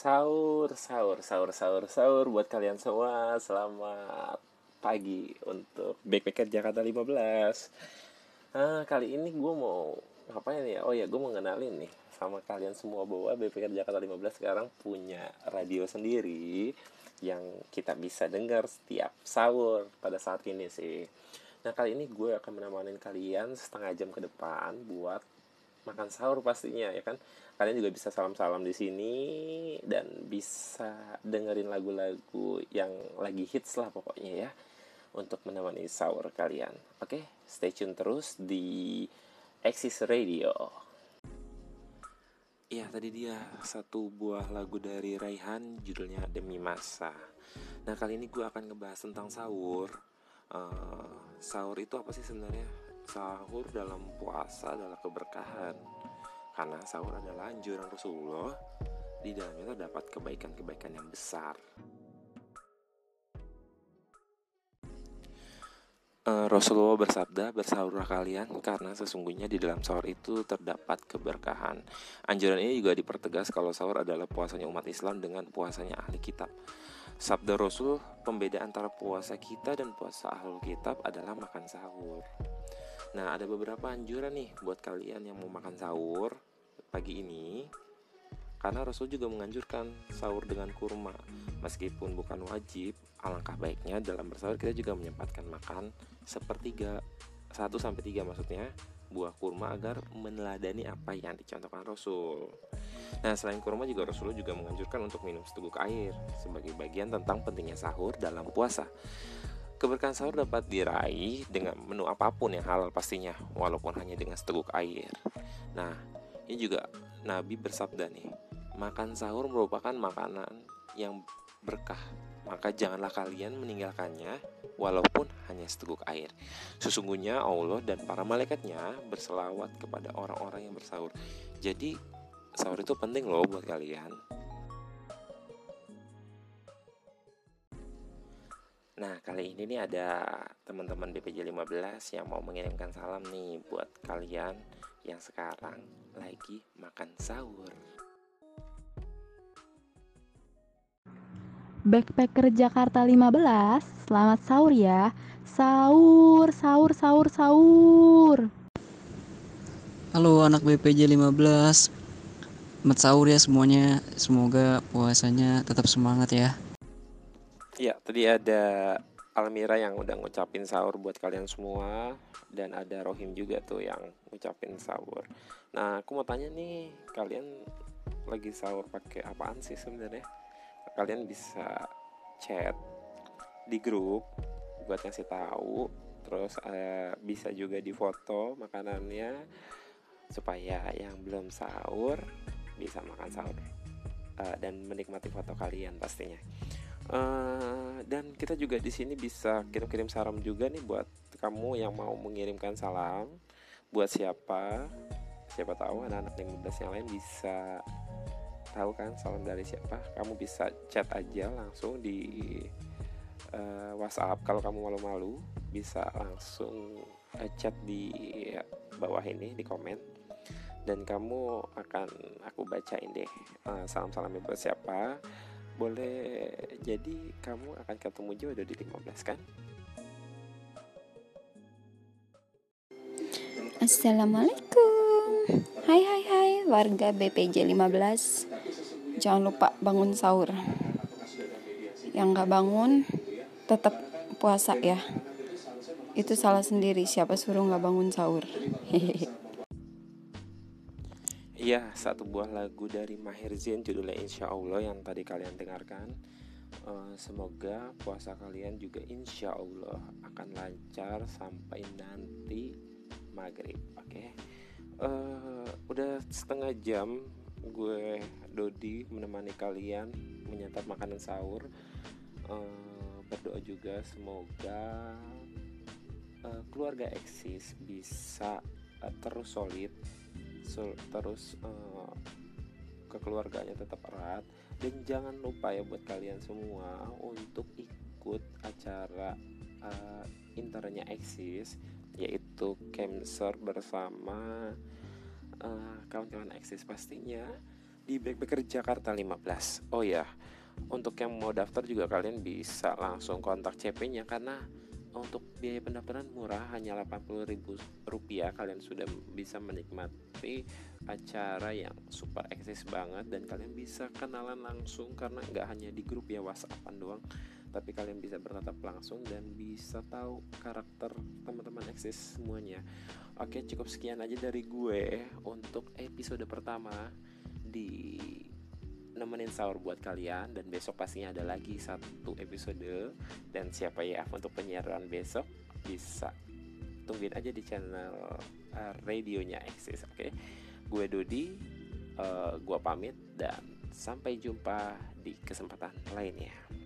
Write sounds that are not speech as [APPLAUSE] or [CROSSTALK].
Sahur, sahur, sahur, sahur, sahur buat kalian semua. Selamat pagi untuk Backpacker Jakarta 15. Nah, kali ini gue mau ngapain ya? Oh ya, gue mau ngenalin nih sama kalian semua bahwa Backpacker Jakarta 15 sekarang punya radio sendiri yang kita bisa dengar setiap sahur pada saat ini sih. Nah, kali ini gue akan menemani kalian setengah jam ke depan buat makan sahur pastinya ya kan kalian juga bisa salam-salam di sini dan bisa dengerin lagu-lagu yang lagi hits lah pokoknya ya untuk menemani sahur kalian. Oke, stay tune terus di Axis Radio. Iya, tadi dia satu buah lagu dari Raihan judulnya Demi Masa. Nah, kali ini gue akan ngebahas tentang sahur. Uh, sahur itu apa sih sebenarnya? Sahur dalam puasa adalah keberkahan karena sahur adalah anjuran Rasulullah di dalamnya terdapat kebaikan-kebaikan yang besar. Eh, Rasulullah bersabda, bersahurlah kalian karena sesungguhnya di dalam sahur itu terdapat keberkahan. Anjuran ini juga dipertegas kalau sahur adalah puasanya umat Islam dengan puasanya ahli kitab. Sabda Rasul, pembeda antara puasa kita dan puasa ahli kitab adalah makan sahur. Nah, ada beberapa anjuran nih buat kalian yang mau makan sahur pagi ini karena Rasul juga menganjurkan sahur dengan kurma meskipun bukan wajib alangkah baiknya dalam bersahur kita juga menyempatkan makan sepertiga satu sampai tiga maksudnya buah kurma agar meneladani apa yang dicontohkan Rasul. Nah, selain kurma juga Rasulullah juga menganjurkan untuk minum seteguk air sebagai bagian tentang pentingnya sahur dalam puasa. Keberkahan sahur dapat diraih dengan menu apa pun yang halal pastinya, walaupun hanya dengan seteguk air. Nah, ini juga Nabi bersabda nih, makan sahur merupakan makanan yang berkah. Maka janganlah kalian meninggalkannya walaupun hanya seteguk air. Sesungguhnya Allah dan para malaikatnya berselawat kepada orang-orang yang bersahur. Jadi sahur itu penting loh buat kalian. Nah, kali ini nih ada teman-teman BPJ 15 yang mau mengirimkan salam nih buat kalian yang sekarang lagi makan sahur. Backpacker Jakarta 15, selamat sahur ya. Sahur, sahur, sahur, sahur. Halo anak BPJ 15. Selamat sahur ya semuanya. Semoga puasanya tetap semangat ya. Ya, tadi ada Almira yang udah ngucapin sahur buat kalian semua dan ada Rohim juga tuh yang ngucapin sahur. Nah, aku mau tanya nih, kalian lagi sahur pakai apaan sih sebenarnya? Kalian bisa chat di grup buat ngasih tahu, terus uh, bisa juga di foto makanannya supaya yang belum sahur bisa makan sahur uh, dan menikmati foto kalian pastinya. Uh, dan kita juga di sini bisa kirim-kirim salam juga nih buat kamu yang mau mengirimkan salam. Buat siapa? Siapa tahu anak-anak 15 yang lain bisa tahu kan salam dari siapa. Kamu bisa chat aja langsung di uh, WhatsApp. Kalau kamu malu-malu bisa langsung uh, chat di bawah ini di komen. Dan kamu akan aku bacain deh uh, salam-salamnya buat siapa boleh jadi kamu akan ketemu jodoh di 15 kan? Assalamualaikum. Hai hai hai warga BPJ 15 Jangan lupa bangun sahur. Yang gak bangun tetap puasa ya. Itu salah sendiri siapa suruh gak bangun sahur? Hehehe [LAUGHS] Iya, satu buah lagu dari Mahir Zain judulnya Insya Allah yang tadi kalian dengarkan. Uh, semoga puasa kalian juga insya Allah akan lancar sampai nanti maghrib. Oke, okay? eh, udah setengah jam gue Dodi menemani kalian menyantap makanan sahur. Uh, berdoa juga semoga keluarga eksis bisa terus solid terus uh, kekeluarganya tetap erat. Dan jangan lupa ya buat kalian semua untuk ikut acara uh, internya eksis yaitu Kemser bersama uh, kawan-kawan eksis pastinya di Backpacker Jakarta 15 oh ya untuk yang mau daftar juga kalian bisa langsung kontak CP-nya karena untuk biaya pendaftaran murah hanya Rp80.000 kalian sudah bisa menikmati acara yang super eksis banget dan kalian bisa kenalan langsung karena nggak hanya di grup ya WhatsAppan doang tapi kalian bisa bertatap langsung dan bisa tahu karakter teman-teman eksis semuanya. Oke cukup sekian aja dari gue untuk episode pertama di nemenin sahur buat kalian dan besok pastinya ada lagi satu episode dan siapa ya untuk penyiaran besok bisa tungguin aja di channel uh, radionya Exis oke okay? gue Dodi uh, gue pamit dan sampai jumpa di kesempatan lainnya